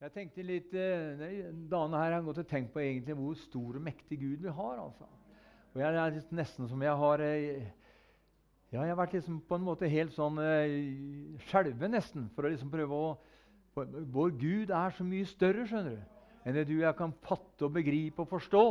Jeg tenkte litt, Dane Dagene her har gått og tenkt på egentlig hvor stor og mektig Gud vi har. altså. Og jeg er nesten som jeg har eh, ja, Jeg har vært liksom på en måte helt sånn eh, skjelven nesten. For å liksom prøve å Vår Gud er så mye større skjønner du, enn det du jeg kan fatte og begripe og forstå.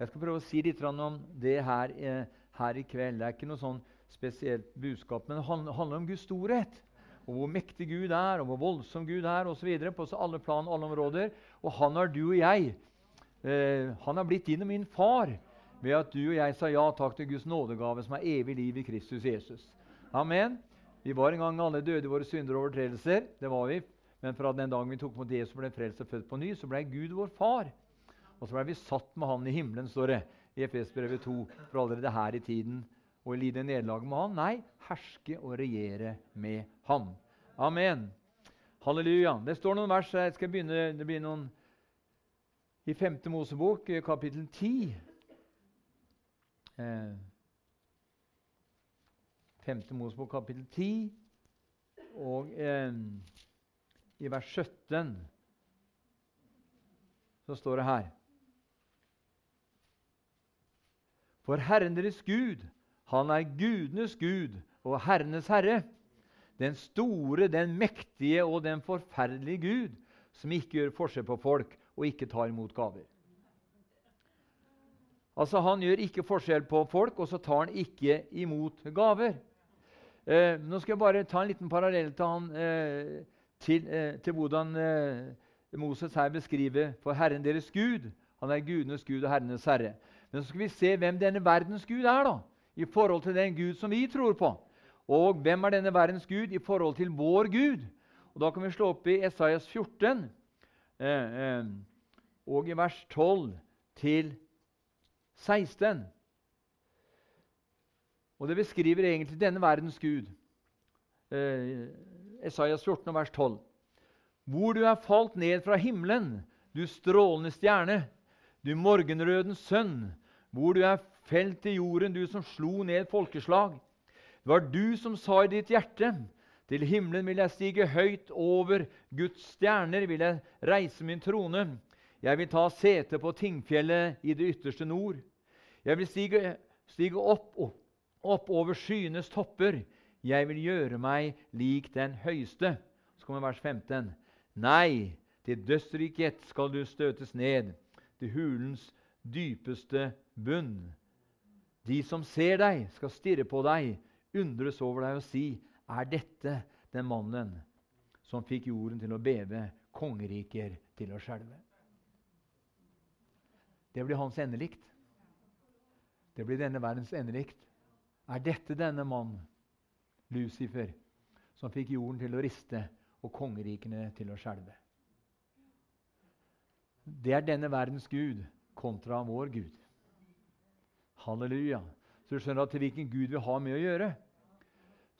Jeg skal prøve å si litt om det her, eh, her i kveld. Det er ikke noe sånn spesielt budskap, men det handler om Guds storhet og hvor mektig Gud er, og hvor voldsom Gud er osv. på alle plan og alle områder. Og han har du og jeg. Eh, han har blitt din og min far ved at du og jeg sa ja takk til Guds nådegave, som er evig liv i Kristus Jesus. Amen. Vi var en gang alle døde i våre synder og overtredelser. Det var vi. Men fra den dagen vi tok mot Jesus og ble frelst og født på ny, så ble Gud vår far. Og så ble vi satt med Han i himmelen, står det i Efesbrevet 2, for allerede her i tiden og lide nederlag med han. Nei, herske og regjere med ham. Amen. Halleluja. Det står noen vers jeg skal begynne, Det blir noen i 5. Mosebok, eh, kapittel 10. Eh, 5. Mosebok, kapittel 10, og eh, i vers 17 så står det her For Herren deres Gud han er gudenes gud og herrenes herre. Den store, den mektige og den forferdelige Gud, som ikke gjør forskjell på folk og ikke tar imot gaver. Altså, Han gjør ikke forskjell på folk, og så tar han ikke imot gaver. Eh, nå skal jeg bare ta en liten parallell til, han, eh, til, eh, til hvordan eh, Moses her beskriver for Herren deres Gud. Han er gudenes Gud og herrenes herre. Men så skal vi se hvem denne verdens Gud er. da i forhold til den Gud som vi tror på. Og hvem er denne verdens Gud i forhold til vår Gud? Og Da kan vi slå opp i Esaias 14 eh, eh, og i vers 12 til 16. Og Det beskriver egentlig denne verdens Gud. Eh, Esaias 14 vers 12. Hvor du er falt ned fra himmelen, du strålende stjerne, du morgenrødens sønn, hvor du er felt til jorden, du som slo ned folkeslag. Det var du som sa i ditt hjerte:" Til himmelen vil jeg stige høyt over Guds stjerner, vil jeg reise min trone. Jeg vil ta sete på tingfjellet i det ytterste nord. Jeg vil stige, stige opp, opp over skyenes topper. Jeg vil gjøre meg lik den høyeste. Så kommer vers 15. Nei, til dødsriket skal du støtes ned, til hulens dypeste bunn. De som ser deg, skal stirre på deg, undres over deg og si:" Er dette den mannen som fikk jorden til å beve, kongeriker til å skjelve? Det blir hans endelikt. Det blir denne verdens endelikt. Er dette denne mann, Lucifer, som fikk jorden til å riste og kongerikene til å skjelve? Det er denne verdens gud kontra vår Gud. Halleluja. Så du skjønner at til hvilken Gud vi har med å gjøre.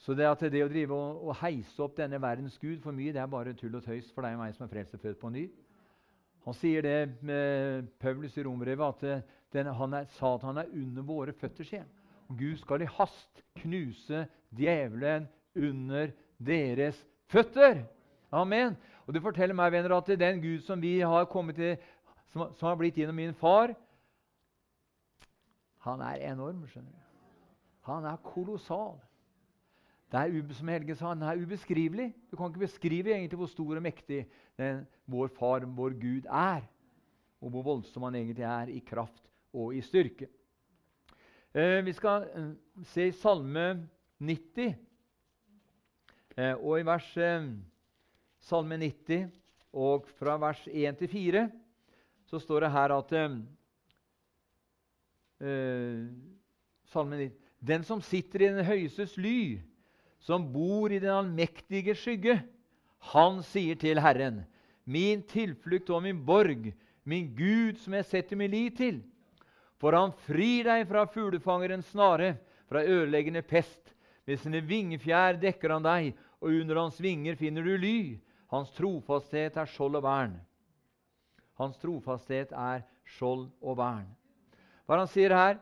Så det at det å drive og, og, heise opp denne verdens Gud for mye, det er bare tull og tøys for deg og meg som er frelst og på ny. Han sier det med Paulus i rombrevet, at eh, den, han er, han er under våre føtter. Sier. Gud skal i hast knuse djevelen under deres føtter. Amen. Og Det forteller meg venner, at den Gud som vi har kommet til, som, som har blitt gjennom min far, han er enorm. skjønner du. Han er kolossal. Det er, som Helge sa, han er ubeskrivelig. Du kan ikke beskrive egentlig hvor stor og mektig den, vår far, vår Gud, er. Og hvor voldsom han egentlig er i kraft og i styrke. Eh, vi skal eh, se i Salme 90, eh, og i vers eh, Salme 90, og fra vers 1 til 4, så står det her at eh, salmen 90. Den som sitter i den høyestes ly, som bor i den allmektige skygge, han sier til Herren, min tilflukt og min borg, min Gud som jeg setter min lit til. For han frir deg fra fuglefangerens snare, fra ødeleggende pest. Med sine vingefjær dekker han deg, og under hans vinger finner du ly. Hans trofasthet er skjold og vern. Hans trofasthet er skjold og vern. Hva han sier her?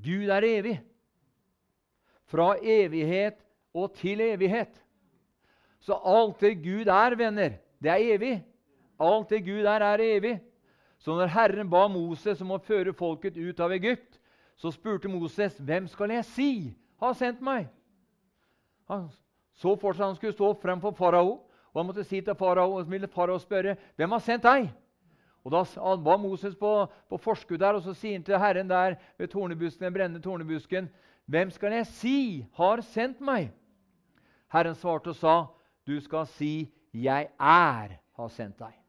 Gud er evig. Fra evighet og til evighet. Så alt det Gud er, venner, det er evig. Alt det Gud er, er evig. Så når Herren ba Moses om å føre folket ut av Egypt, så spurte Moses, 'Hvem skal jeg si har sendt meg?' Han så for seg han skulle stå fremfor farao, og han måtte si til farao, og så ville farao spørre, 'Hvem har sendt deg?' Og Da var Moses på, på forskudd der, og så sier han til Herren der ved tornebusken, den brennende tornebusken, 'Hvem skal jeg si har sendt meg?' Herren svarte og sa, 'Du skal si, 'Jeg er har sendt deg'.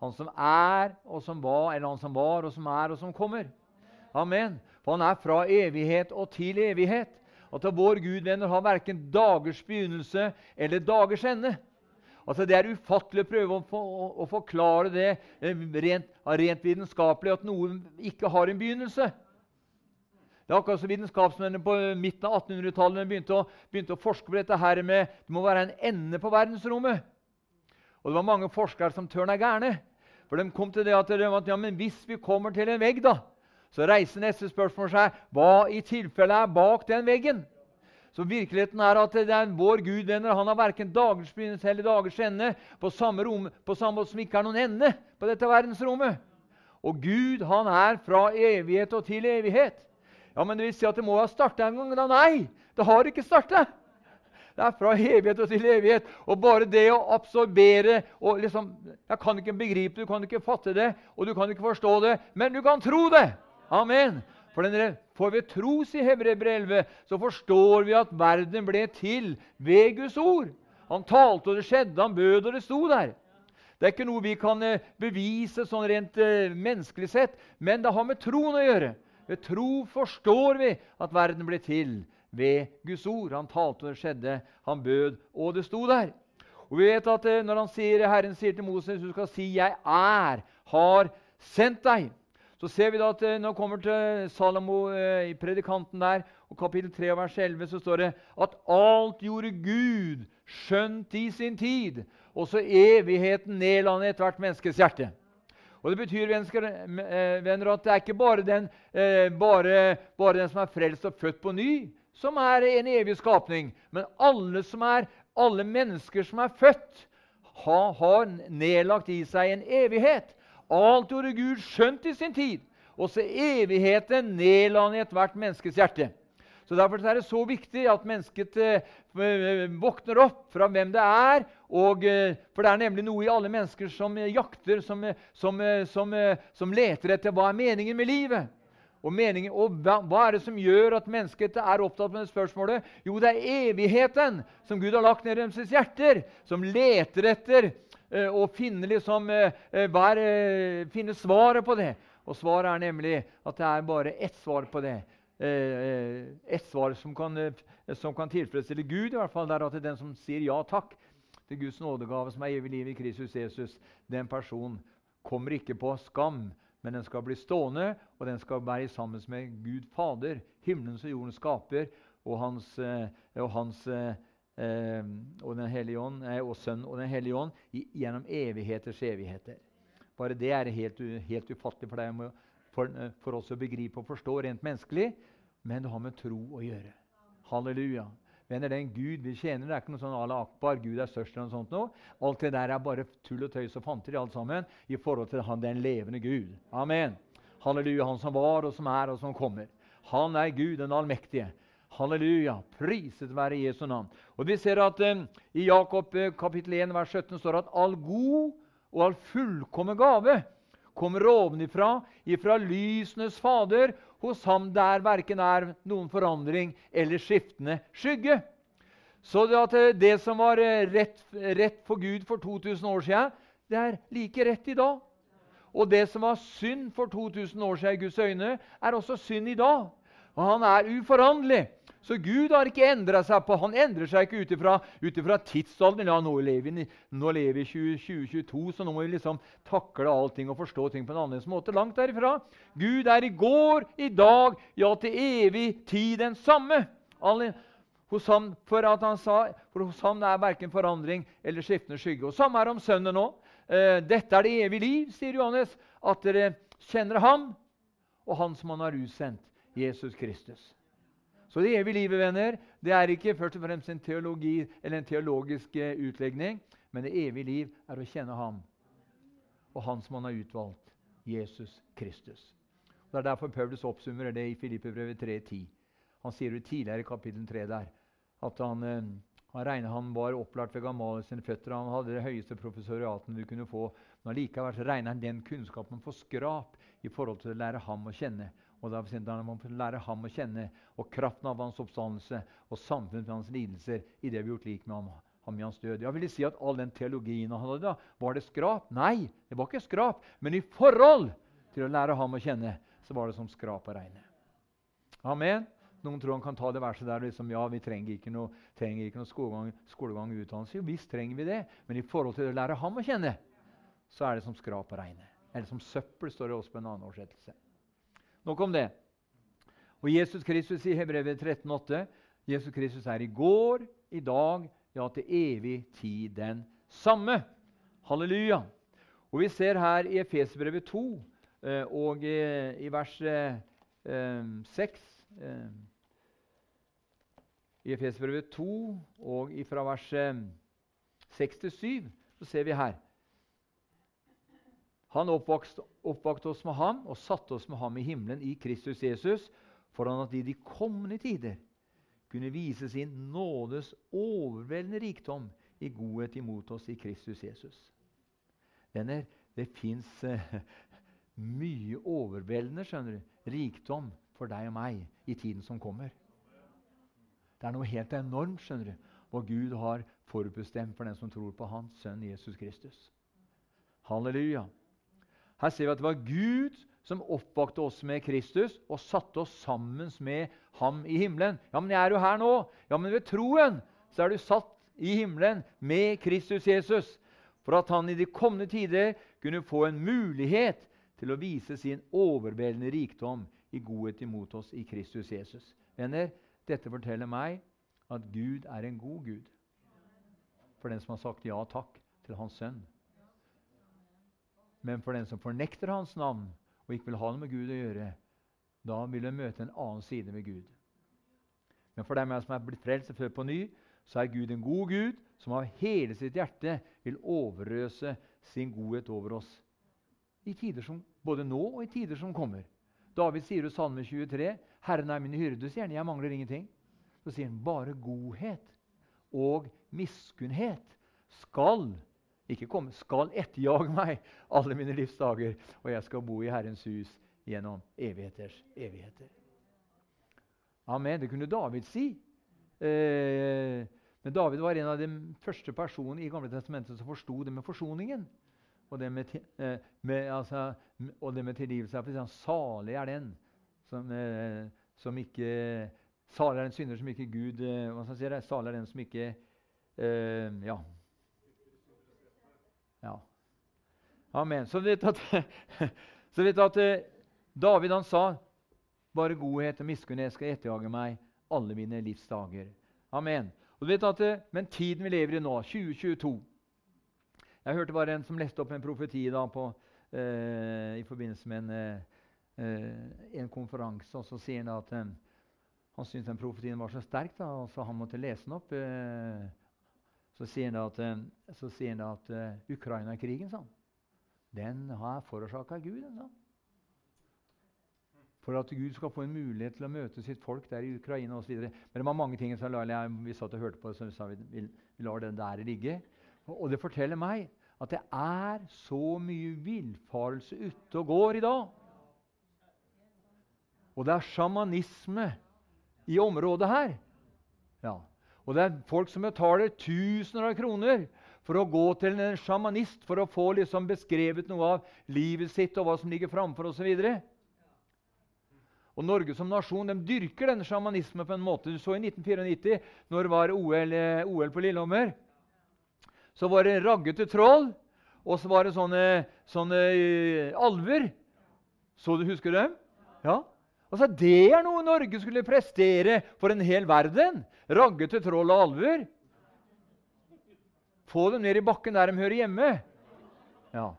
Han som er, og som var, eller han som var, og som er, og som kommer. Amen. For han er fra evighet og til evighet. At vår Gud venner har verken dagers begynnelse eller dagers ende. Altså Det er ufattelig å prøve å, å, å forklare det eh, rent, rent, vitenskapelig at noe ikke har en begynnelse. Det er akkurat som Vitenskapsmennene på midten av 1800-tallet begynte, begynte, å forske på dette her med det må være en ende på verdensrommet. Og det var mange forskere som tørna gærne. For de kom til det at, ja, men hvis vi kommer til en vegg, da, så reiser neste spørsmål seg hva i tilfelle er bak den veggen. Så virkeligheten er at det er vår Gud venner, han har verken dagers begynnelse eller dagers ende, på samme, rom, på samme måte som ikke er noen ende på dette verdensrommet. Og Gud han er fra evighet og til evighet. Ja, Men det vil si at det må ha starta en gang? Da nei, det har ikke starta. Det er fra evighet og til evighet. Og bare det å absorbere og liksom, Jeg kan ikke begripe det, du kan ikke fatte det, og du kan ikke forstå det, men du kan tro det! Amen. For, den, får vi tro, sier Hebrevet 11, så forstår vi at verden ble til ved Guds ord. Han talte, og det skjedde. Han bød, og det sto der. Det er ikke noe vi kan eh, bevise sånn rent uh, menneskelig sett, men det har med troen å gjøre. Ved tro forstår vi at verden ble til ved Guds ord. Han talte, og det skjedde. Han bød, og det sto der. Og vi vet at når Når sier, Herren sier til Moses du skal si 'Jeg er, har sendt deg', så ser vi da at nå Når vi kommer til Salomo eh, i predikanten der, og kapittel 3 vers 11, så står det at alt gjorde Gud skjønt i sin tid. Også evigheten nedlandet ethvert menneskes hjerte. Og Det betyr eh, venner, at det er ikke bare den, bare, bare den som er frelst og født på ny, som er en evig skapning. Men alle, som er, alle mennesker som er født, ha, har nedlagt i seg en evighet. Alt gjorde Gud skjønt i sin tid. Også evigheten nedla han i ethvert menneskes hjerte. Så Derfor er det så viktig at mennesket eh, våkner opp fra hvem det er. Og, eh, for det er nemlig noe i alle mennesker som jakter, som, som, som, som leter etter hva er meningen med livet. Og, meningen, og hva, hva, er det som gjør at mennesket er opptatt med det spørsmålet? Jo, det er evigheten som Gud har lagt ned i deres hjerter, som leter etter Eh, og finne, liksom, eh, eh, hver, finne svaret på det. Og svaret er nemlig at det er bare ett svar på det. Ett svar som kan, som kan tilfredsstille Gud, i hvert fall det er at den som sier ja takk til Guds nådegave, som er evig liv i Kristus Jesus, den personen kommer ikke på skam, men den skal bli stående, og den skal være sammen med Gud Fader, himmelens og jordens skaper, og hans, og hans eh, og Den hellige ånd, og Sønnen og Den hellige ånd gjennom evigheters evigheter. Bare det er helt, helt ufattelig for, deg, for, eh, for, oss å begripe og forstå rent menneskelig, men det har med tro å gjøre. Halleluja. Venner, Den Gud vi tjener, det er ikke noe sånn ala akbar, Gud er størst. eller noe sånt noe. Alt det der er bare tull og tøys og fanteri alt sammen, i forhold til han den levende Gud. Amen. Halleluja, Han som var, og som er, og som kommer. Han er Gud, den allmektige. Halleluja! Priset være Jesu navn. Og Vi ser at eh, i Jakob eh, kapittel 1, vers 17 står at all god og all fullkommen gave kommer ovenifra, ifra lysenes Fader, hos ham der verken er noen forandring eller skiftende skygge. Så det, at eh, det som var eh, rett, rett for Gud for 2000 år siden, det er like rett i dag. Og det som var synd for 2000 år siden i Guds øyne, er også synd i dag. Og han er uforanderlig. Så Gud har ikke endra seg på. Han endrer seg ikke ut ifra tidsalderen. Ja, nå lever vi, vi 2022, så nå må vi liksom takle allting og forstå ting på en annen måte. Langt derifra. Gud er i går, i dag, ja, til evig tid den samme. Hos ham, for, at han sa, for hos ham er verken forandring eller skiftende skygge. Og Samme er om Sønnen nå. Eh, dette er det evige liv, sier Johannes, at dere kjenner ham og Han som han har utsendt, Jesus Kristus. Så det evige livet, venner, det er ikke først og fremst en teologi eller en teologisk eh, utlegning, Men det evige liv er å kjenne Ham, og Han som Han har utvalgt, Jesus Kristus. Det er derfor Paulus oppsummerer det i Filippebrevet 3.10. Han sier det tidligere i kapittel 3 der, at han, eh, han regner han var opplært ved Gamaliel sine føtter. Han hadde det høyeste professoriaten du kunne få. Men allikevel regner han den kunnskapen for skrap i forhold til å lære ham å kjenne. Og da må man lære ham å kjenne, og kraften av hans oppstandelse og samfunnet med hans lidelser i det vi har gjort lik med ham, ham i hans død. Jeg vil si at All den teologien han hadde, da, var det skrap? Nei, det var ikke skrap. Men i forhold til å lære ham å kjenne, så var det som skrap å regne. Amen. Noen tror han kan ta det verset der liksom, ja, vi trenger ikke noe, trenger ikke noe skolegang, skolegang utdannelse. Jo, visst trenger vi det, men i forhold til å lære ham å kjenne, så er det som skrap å regne. Eller som søppel, står det også på en annen oversettelse. Nok om det. Og Jesus Kristus i Hebrevet 13,8 Jesus Kristus er i går, i dag, ja, til evig tid den samme. Halleluja. Og Vi ser her i Efesbrevet 2 eh, og i vers 6 eh, i Efesbrevet 2 og fra vers 6 til 7, så ser vi her Han oppvakte oss med ham og satte oss med ham i himmelen i Kristus Jesus, foran at i de kommende tider kunne vise sin nådes overveldende rikdom i godhet imot oss i Kristus Jesus. Venner, det fins eh, mye overveldende skjønner du, rikdom for deg og meg i tiden som kommer. Det er noe helt enormt skjønner du, hva Gud har forutbestemt for den som tror på Hans sønn Jesus Kristus. Halleluja. Her ser vi at det var Gud som oppvakte oss med Kristus og satte oss sammen med ham i himmelen. Ja, men jeg er jo her nå. Ja, men ved troen så er du satt i himmelen med Kristus Jesus. For at han i de kommende tider kunne få en mulighet til å vise sin overveldende rikdom i godhet imot oss i Kristus Jesus. Venner, dette forteller meg at Gud er en god Gud for den som har sagt ja takk til hans sønn. Men for den som fornekter hans navn og ikke vil ha noe med Gud å gjøre, da vil en møte en annen side med Gud. Men for dem som er blitt frelst og født på ny, så er Gud en god Gud som av hele sitt hjerte vil overøse sin godhet over oss. I tider som, både nå og i tider som kommer. David sier i Salme 23 'Herren er min hyrde', sier han. 'Jeg mangler ingenting'. Så sier han bare godhet og miskunnhet skal ikke komme, skal etterjage meg alle mine livsdager, og jeg skal bo i Herrens hus gjennom evigheters evigheter. Amen. Det kunne David si. Eh, men David var en av de første personene i Gamle testamentet som forsto det med forsoningen. Og det med, eh, med, altså, og det med tilgivelse. Salig er den som, eh, som ikke Salig er den synder som ikke Gud eh, hva skal jeg si? Salig er den som ikke eh, Ja. Ja. Amen. Så vet at, så vet at eh, David han sa bare godhet og miskunnhet skal etterjage meg alle mine livsdager. Amen. Og du vet at, eh, Men tiden vi lever i nå, 2022 Jeg hørte bare en som leste opp en profeti da på, eh, i forbindelse med en eh, en konferanse, og så sier han at eh, han syntes den profetien var så sterk, da, og så han måtte lese den opp. Eh, så sier han at, eh, så sier han at uh, Ukraina-krigen sånn, den har forårsaka Gud. Sånn. For at Gud skal få en mulighet til å møte sitt folk der i Ukraina osv. Men det var mange ting som vi satt og hørte på, så vi sa vi, vi, vi lar den der ligge. Og, og det forteller meg at det er så mye villfarelse ute og går i dag. Og det er sjamanisme i området her. Ja. Og det er folk som betaler tusener av kroner for å gå til en sjamanist for å få liksom beskrevet noe av livet sitt og hva som ligger framfor osv. Og, Norge som nasjon de dyrker denne sjamanismen på en måte. Du så i 1994, når det var OL, eh, OL på Lillehammer, så var det raggete troll, og så var det sånne, sånne uh, alver. Så du husker dem? Ja. Altså, Det er noe Norge skulle prestere for en hel verden. Raggete troll og alver. Få dem ned i bakken der de hører hjemme. Ja.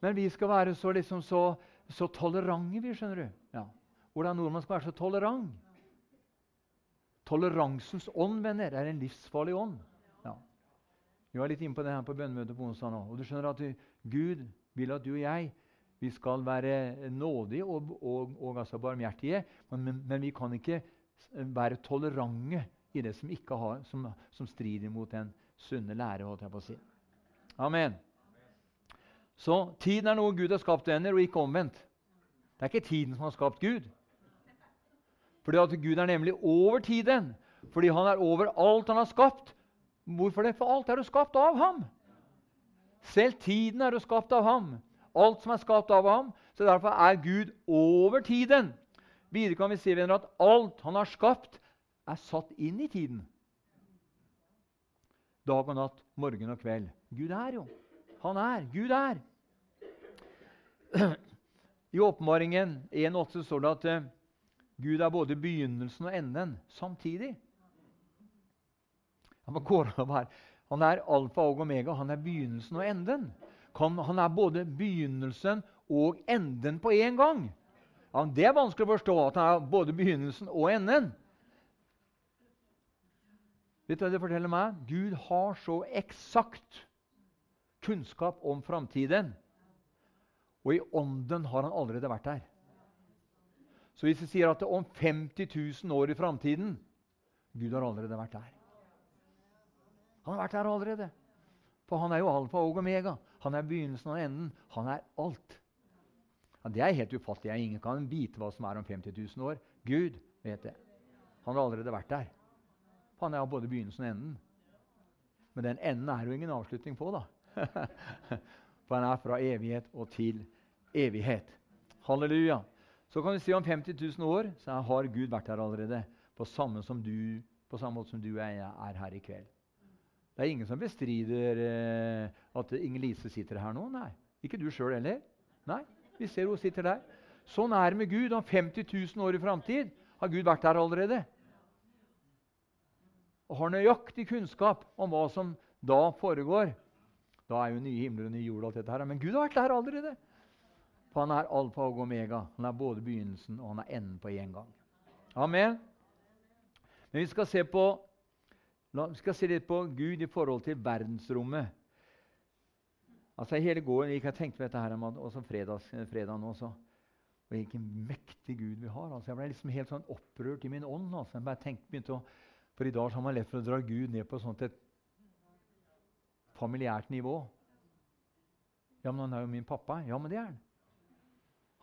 Men vi skal være så, liksom, så, så tolerante, vi, skjønner du. Ja. Hvordan nordmann skal være så tolerant. Toleransens ånd, venner, er en livsfarlig ånd. Ja. Vi var litt inne på det her på bønnemøtet på onsdag nå. Og du skjønner at du, Gud vil at du og jeg vi skal være nådige og, og, og altså barmhjertige, men, men, vi kan ikke være tolerante i det som, har, som, som strider mot den sunne lære. holdt jeg på å si. Amen. Så tiden er noe Gud har skapt, venner, og ikke omvendt. Det er ikke tiden som har skapt Gud. Fordi at Gud er nemlig over tiden. Fordi han er over alt han har skapt. Hvorfor det? For alt er jo skapt av ham. Selv tiden er jo skapt av ham. Alt som er skapt av ham. Så derfor er Gud over tiden. Videre kan vi si venner, at alt han har skapt, er satt inn i tiden. Dag og natt, morgen og kveld. Gud er jo. Han er. Gud er. I Åpenbaringen 1,8 står det at uh, Gud er både begynnelsen og enden samtidig. Han er alfa og omega. Han er begynnelsen og enden. Han er både begynnelsen og enden på én gang. Ja, det er vanskelig å forstå at han er både begynnelsen og enden. Vet du hva det forteller meg? Gud har så eksakt kunnskap om framtiden. Og i ånden har han allerede vært der. Så hvis vi sier at det er om 50 000 år i framtiden Gud har allerede vært der. Han har vært der allerede. For han er jo alfa og omega. Han er begynnelsen og enden. Han er alt. Ja, det er helt ufattelig. Ingen kan vite hva som er om 50 000 år. Gud vet det. Han har allerede vært der. For han er jo både begynnelsen og enden. Men den enden er jo ingen avslutning på, da. For han er fra evighet og til evighet. Halleluja. Så kan vi si om 50 000 år så har Gud vært her allerede. På samme, du, på samme måte som du og jeg er her i kveld. Det er ingen som bestrider eh, at Inger-Lise sitter her nå. Nei. Ikke du sjøl heller. Nei, vi ser hun sitter der. Sånn er det med Gud. Om 50 000 år i framtid har Gud vært der allerede. Og har nøyaktig kunnskap om hva som da foregår. Da er jo nye himler og nye jord. alt dette her. Men Gud har vært der allerede. For han er alfa og omega. Han er både begynnelsen og han er enden på én gang. Amen. Men vi skal se på vi skal se litt på Gud i forhold til verdensrommet. Altså Hele gården gikk jeg tenkte på dette her, også fredags, fredag nå. Så. Og Hvilken mektig Gud vi har. Altså Jeg ble liksom helt sånn opprørt i min ånd. Altså. Jeg bare tenkte, begynte å, For i dag har man lett for å dra Gud ned på sånt et familiært nivå. Ja, men han er jo min pappa. Ja, men det er han.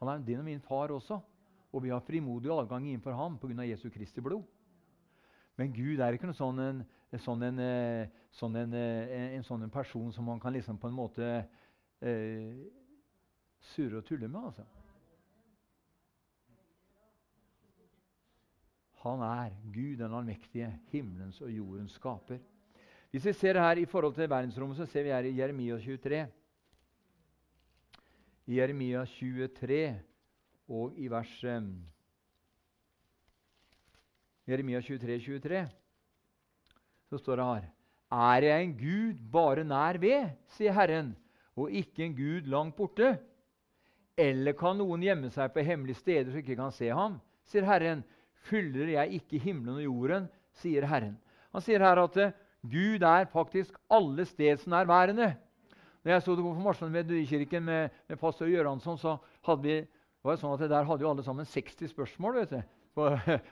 Han er din og min far også. Og vi har frimodig adgang innenfor ham pga. Jesu Kristi blod. Men Gud er ikke noe sånn en, sånn en, eh, sånn en, eh, en, sånn en person som man kan liksom på en måte eh, surre og tulle med. altså. Han er Gud den allmektige, himmelens og jordens skaper. Hvis vi ser her i forhold til verdensrommet, så ser vi her i Jeremia 23. I Jeremia 23 og i vers um, Jeremia 23, 23, så står det her Er jeg en Gud bare nær ved, sier Herren, og ikke en Gud langt borte? Eller kan noen gjemme seg på hemmelige steder så ikke kan se ham? sier Herren. Fyller jeg ikke himmelen og jorden? sier Herren. Han sier her at Gud er faktisk alle stedsnærværende. Når jeg sto på konfirmasjonen ved Dyrkirken med, med pastor Gjøransson, så hadde vi, var det sånn at der hadde jo alle sammen 60 spørsmål vet du,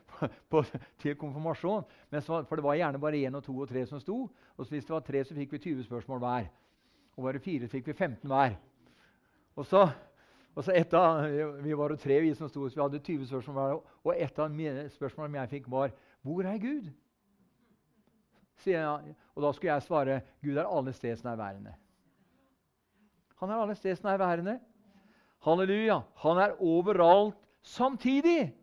på, på, til konfirmasjon. Så, for det var gjerne bare én og to og tre som sto. Og hvis det var tre, så fikk vi 20 spørsmål hver. Og var det fire, fikk vi 15 hver. Og så, og så et av, Vi var jo tre vi som sto, så vi hadde 20 spørsmål hver. Og et av spørsmålene jeg fikk, var 'Hvor er Gud?' jeg. Og da skulle jeg svare Gud er alle steds nærværende. Han er alle steds nærværende. Halleluja. Han er overalt samtidig.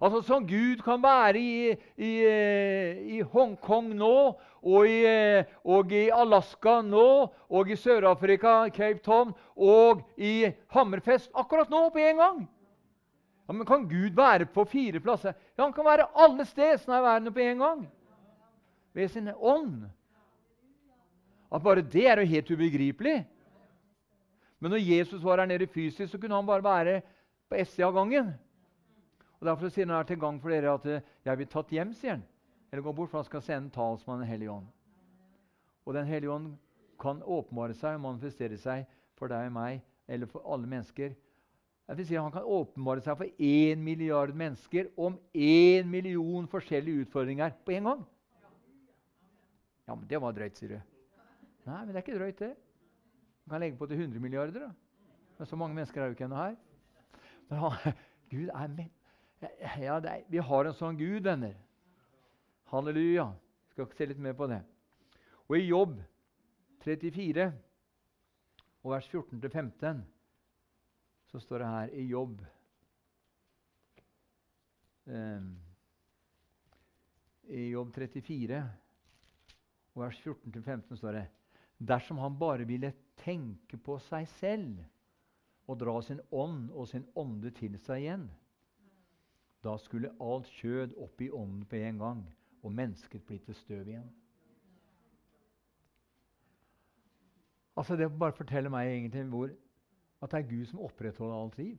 Altså Som Gud kan være i, i, i Hongkong nå, og i, og i, Alaska nå, og i Sør-Afrika, Cape Town, og i Hammerfest akkurat nå på en gang. Ja, Men kan Gud være på fire plasser? Ja, Han kan være alle steder nærværende på en gang ved sin ånd. At bare det er jo helt ubegripelig. Men når Jesus var her nede fysisk, så kunne han bare være på ett sted av gangen. Og Derfor sier han her til gang for dere at eh, 'jeg blir tatt hjem', sier han. Eller gå bort, for han skal sende talsmannen Den hellige ånd. Og Den hellige ånd kan åpenbare seg og manifestere seg for deg og meg, eller for alle mennesker. Jeg vil si Han kan åpenbare seg for én milliard mennesker om én million forskjellige utfordringer på en gang. Ja, men det var drøyt, sier du. Nei, men det er ikke drøyt, det. Man kan legge på til 100 milliarder. da. Men så mange mennesker er jo ikke ennå her. Men han, Gud er med. Ja, er, vi har en sånn Gud, venner. Halleluja. Skal se litt mer på det. Og i Jobb 34, og vers 14-15, så står det her i Jobb um, I Jobb 34, og vers 14-15 står det Dersom han bare ville tenke på seg selv og dra sin ånd og sin ånde til seg igjen, da skulle alt kjød opp i ånden på en gang, og mennesket bli til støv igjen. Altså Det bare forteller meg egentlig hvor, at det er Gud som opprettholder alt liv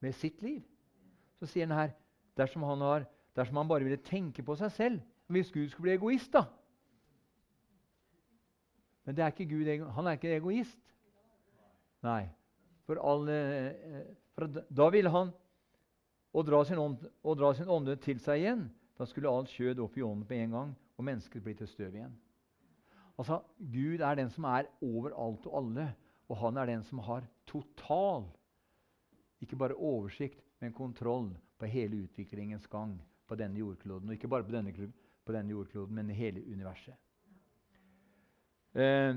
med sitt liv. Så sier han her dersom han, har, dersom han bare ville tenke på seg selv Hvis Gud skulle bli egoist, da Men det er ikke Gud, han er ikke egoist. Nei. For, alle, for da ville han å dra ånd, og dra sin ånde til seg igjen. Da skulle alt kjød opp i ånden på en gang, og mennesket bli til støv igjen. Altså, Gud er den som er over alt og alle, og han er den som har total ikke bare oversikt, men kontroll på hele utviklingens gang på denne jordkloden. Og ikke bare på denne, på denne jordkloden, men i hele universet. Eh,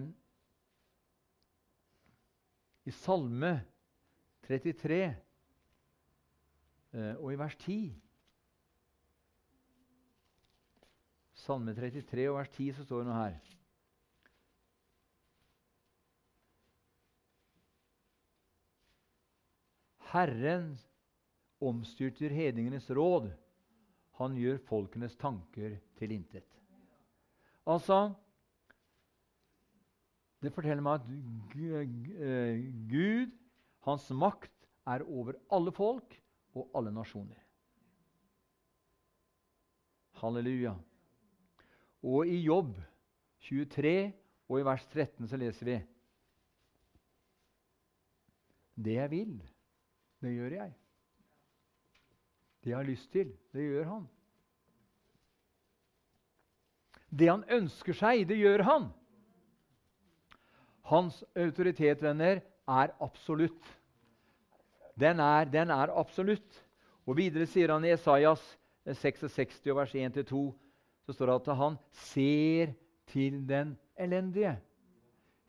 I Salme 33 eh, og i vers 10 Salme 33 og vers 10 så står det noe her. Herren omstyrter hedningenes råd. Han gjør folkenes tanker til intet. Altså Det forteller meg at eh, Gud, hans makt, er over alle folk og alle nasjoner. Halleluja. Og i Jobb 23 og i vers 13 så leser vi Det jeg vil, det gjør jeg. Det jeg har lyst til, det gjør han. Det han ønsker seg, det gjør han. Hans autoritet, venner, er absolutt. Den er, den er absolutt. Og Videre sier han i Esaias 66, vers 1-2, så står det at han ser til den elendige.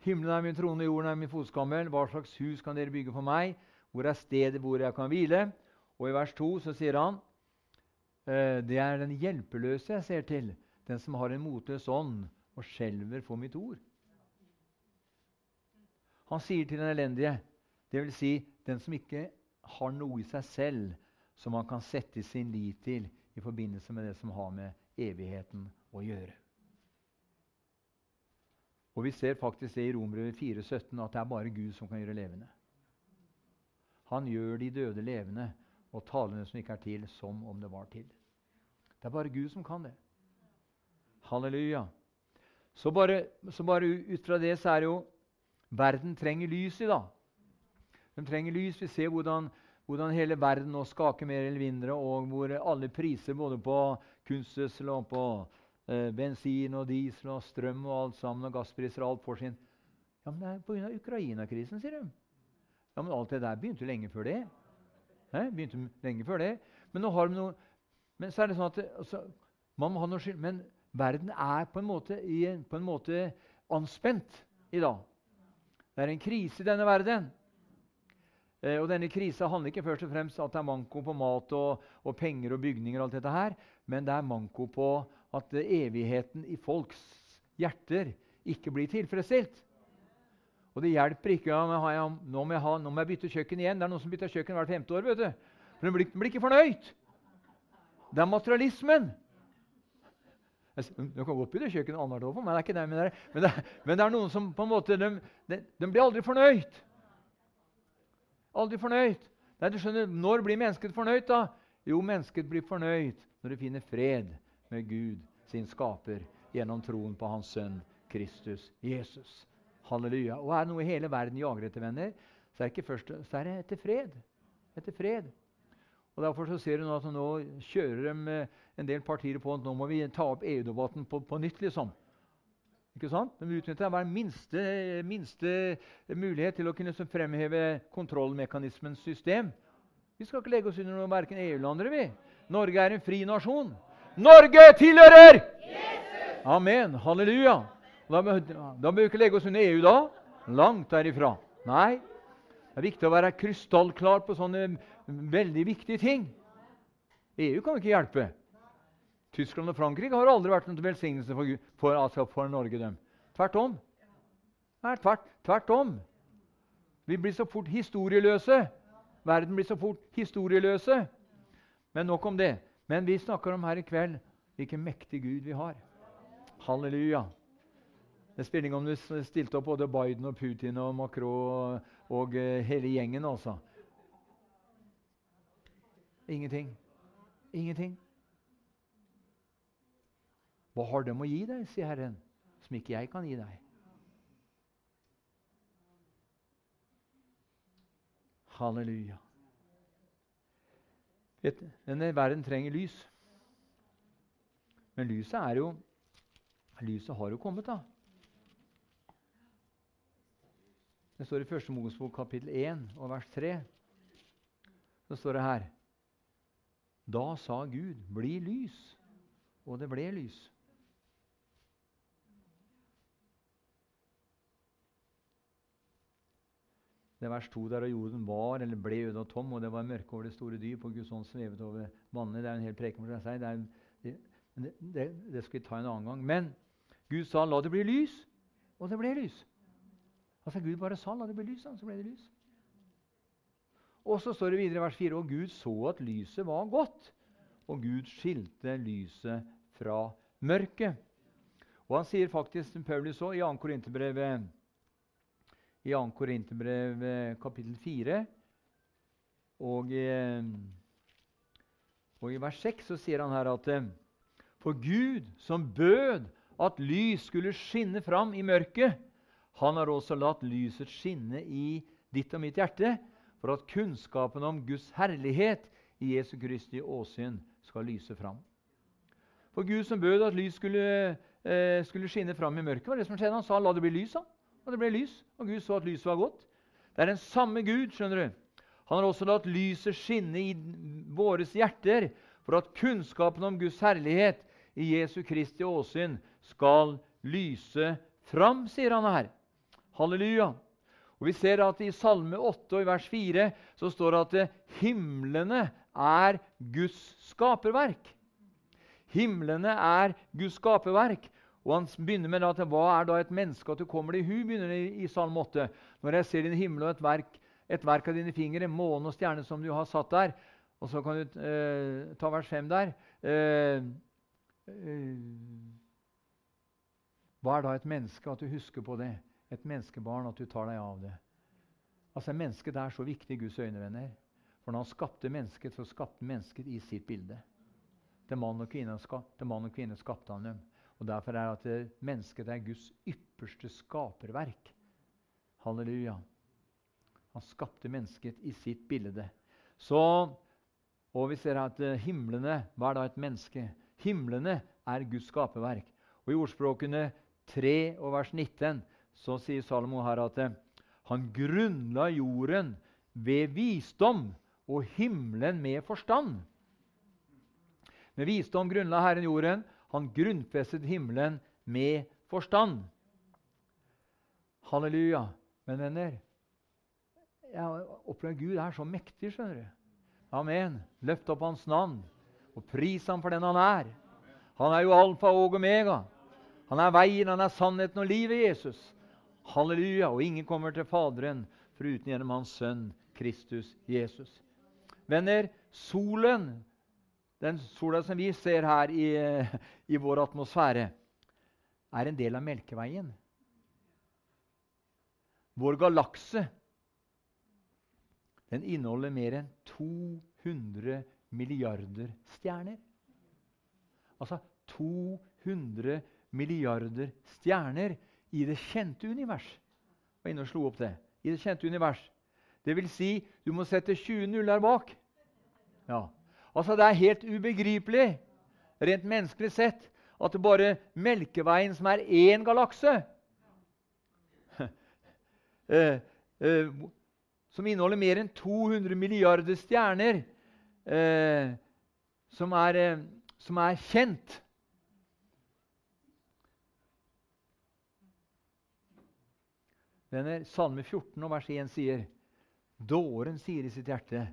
Himmelen er min trone, jorden er min fotskammel. Hva slags hus kan dere bygge for meg? Hvor er stedet hvor jeg kan hvile? Og i vers 2 så sier han «Eh, det er den hjelpeløse jeg ser til, den som har en motløs ånd og skjelver for mitt ord. Han sier til den elendige, dvs. Si, den som ikke har noe i seg selv som man kan sette sin lit til i forbindelse med det som har med evigheten å gjøre. Og Vi ser faktisk det i Romerbrevet 4,17 at det er bare Gud som kan gjøre levende. Han gjør de døde levende og talene som ikke er til, som om det var til. Det er bare Gud som kan det. Halleluja. Så bare, så bare ut fra det så er det jo Verden trenger lys i dag. Den trenger lys. Vi ser hvordan, hvordan hele verden nå skaker mer eller mindre, og hvor alle priser både på kunstgjødsel og på eh, bensin og diesel og strøm og alt sammen, og gasspriser og alt får sin Ja, men det er pga. Ukraina-krisen, sier de. Ja, Men alt det der begynte lenge før det. He? Begynte lenge før det. Men nå har de noe Men så er det sånn at altså, man må ha noe skyld. Men verden er på en måte, i, på en måte anspent i dag. Det er en krise i denne verden. Eh, og denne krisa handler ikke først og fremst om at det er manko på mat og, og, penger og bygninger, og alt dette her, men det er manko på at evigheten i folks hjerter ikke blir tilfredsstilt. Og det hjelper ikke. Ja, jeg, nå, må jeg ha, nå, må jeg bytte kjøkken igjen. Det er noen som bytter kjøkken hvert femte år. vet du. For de blir, den blir ikke fornøyd. Det er materialismen. Du kan godt bytte kjøkken annethvert år, men det er ikke det. Men det er, men, det er, men det er noen som på en måte, de, de, de blir aldri fornøyd. Aldri fornøyd. Nei, du skjønner, Når blir mennesket fornøyd? da? Jo, mennesket blir fornøyd når det finner fred med Gud, sin skaper, gjennom troen på Hans sønn Kristus Jesus. Halleluja. Og er det noe hele verden jager etter, venner, så er det, ikke først, så er det etter fred. Etter fred. Og Derfor så ser du nå at nå kjører de en del partier på at nå må vi ta opp EU-debatten på, på, nytt. liksom. Ikke sant? De utnytter hver minste, minste mulighet til å kunne fremheve kontrollmekanismens system. Vi skal ikke legge oss under noe verken EU eller andre. vi. Norge er en fri nasjon. Norge tilhører Jesus! Amen. Halleluja. Da, da bør vi ikke legge oss under EU da. Langt derifra. Nei. Det er viktig å være krystallklar på sånne veldig viktige ting. EU kan ikke hjelpe. Tyskland og Frankrike har aldri vært en velsignelse for, for, altså for Norge. Dem. Tvert om. Nei, tvert, tvert om. Vi blir så fort historieløse. Verden blir så fort historieløse. Men nok om det. Men vi snakker om her i kveld hvilken mektig Gud vi har. Halleluja. Det spiller ingen om du stilte opp både Biden og Putin og Macron og, og uh, hele gjengen. altså. Ingenting. Ingenting. Hva har de å gi deg, sier Herren, som ikke jeg kan gi deg? Halleluja. Denne verden trenger lys. Men lyset er jo Lyset har jo kommet, da. Det står i 1. Mosebok kapittel 1 og vers 3. Så står det her Da sa Gud, 'Bli lys', og det ble lys. Det vers 2 der og jorden var eller ble øde og tom, og det var mørke over det store dyp, og Guds ånd svevet over vannene. Det er en hel preken for seg. Det, er, det, det, det, skal vi ta en annen gang. Men Gud sa 'la det bli lys', og det ble lys. Altså Gud bare sa 'la det bli lys', så ble det lys. Og så står det videre i vers 4.: Og Gud så at lyset var godt, og Gud skilte lyset fra mørket. Og han sier faktisk, Paulus òg, i 2. Korinterbrev i 2. Korinterbrev eh, kapittel 4. Og, eh, og, i vers 6 så sier han her at eh, For Gud, som bød at lys skulle skinne fram i mørket, han har også latt lyset skinne i ditt og mitt hjerte, for at kunnskapen om Guds herlighet i Jesu Kristi åsyn skal lyse fram. For Gud som bød at lys skulle, eh, skulle skinne fram i mørket, var det som skjedde. Han sa 'la det bli lys'. Han. Og det ble lys, og Gud så at lyset var godt. Det er den samme Gud. skjønner du. Han har også latt lyset skinne i våres hjerter for at kunnskapen om Guds herlighet i Jesu Kristi åsyn skal lyse fram, sier han her. Halleluja. Og Vi ser at i Salme 8 og i vers 4 så står det at himlene er Guds skaperverk. Himlene er Guds skaperverk. Og Han begynner med at hva er da et menneske at du kommer til? i hu, begynner i, i Salme 8. Når jeg ser din himmel og et verk, et verk av dine fingre, måne og stjerne som du har satt der. Og så kan du eh, ta vers 5 der. Eh, eh, hva er da et menneske? At du husker på det. Et menneskebarn, at du tar deg av det. Altså, Mennesket er så viktig i Guds øyne, venner. For når han skapte mennesket, så skapte han mennesket i sitt bilde. Til mann og kvinne, til mann og kvinne skapte han dem. Og Derfor er det at mennesket er Guds ypperste skaperverk. Halleluja. Han skapte mennesket i sitt bilde. Så, og vi ser at eh, himlene Hva er da et menneske? Himlene er Guds skaperverk. Og I ordspråkene 3 og vers 19 så sier Salomo her at eh, han grunnla jorden ved visdom og himmelen med forstand. Med visdom grunnla Herren jorden, han grunnfestet himmelen med forstand. Halleluja. Men venner, jeg opplever Gud er så mektig. skjønner du. Amen. Løft opp Hans navn og pris ham for den han er. Han er jo alfa og omega. Han er veien, han er sannheten og livet, Jesus. Halleluja. Og ingen kommer til Faderen foruten gjennom Hans Sønn Kristus Jesus. Venner, solen den sola som vi ser her i, i vår atmosfære, er en del av Melkeveien. Vår galakse den inneholder mer enn 200 milliarder stjerner. Altså 200 milliarder stjerner i det kjente univers. Jeg var inne og slo opp det. I det kjente univers. Det vil si, du må sette 20 nuller bak. Ja. Altså, Det er helt ubegripelig, rent menneskelig sett, at det bare Melkeveien, som er én galakse eh, eh, Som inneholder mer enn 200 milliarder stjerner, eh, som, er, som er kjent Venner, Salme 14 vers 1 sier Dåren sier i sitt hjerte,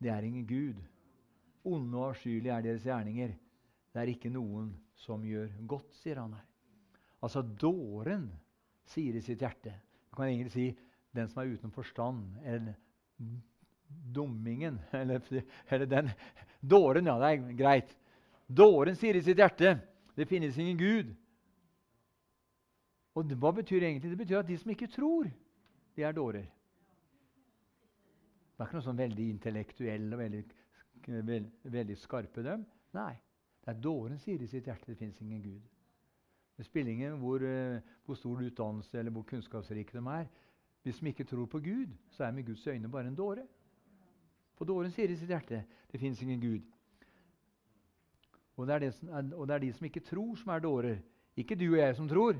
det er ingen Gud. Onde og avskyelige er deres gjerninger. Det er ikke noen som gjør godt, sier han her. Altså dåren sier i sitt hjerte. Du kan egentlig si den som er uten forstand, eller dummingen. Eller, eller den Dåren, ja, det er greit. Dåren sier i sitt hjerte det finnes ingen Gud. Og Hva betyr det egentlig? Det betyr at de som ikke tror, de er dårer. Det er ikke noe sånn veldig intellektuell og veldig, veld, veldig skarpe dem. Nei. Det er dåren sier i sitt hjerte det fins ingen Gud. Det spiller ingen hvor, uh, hvor stor utdannelse eller hvor kunnskapsrike de er. Hvis de ikke tror på Gud, så er de i Guds øyne bare en dåre. For dåren sier i sitt hjerte det fins ingen Gud. Og det, er som, og det er de som ikke tror, som er dårer. Ikke du og jeg som tror.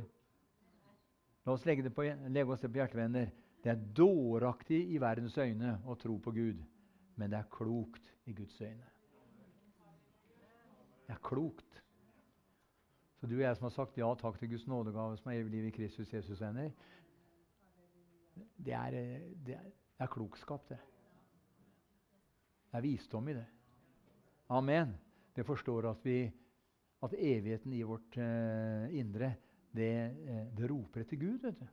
La oss legge, på, legge oss det på hjertet, venner. Det er dåraktig i verdens øyne å tro på Gud, men det er klokt i Guds øyne. Det er klokt. Så du og jeg som har sagt ja takk til Guds nådegave, som er evig liv i Kristus Jesus, venner, det er, det er, det er klokskap, det. Det er visdom i det. Amen. Det forstår at, vi, at evigheten i vårt uh, indre det, eh, det roper etter Gud, vet du.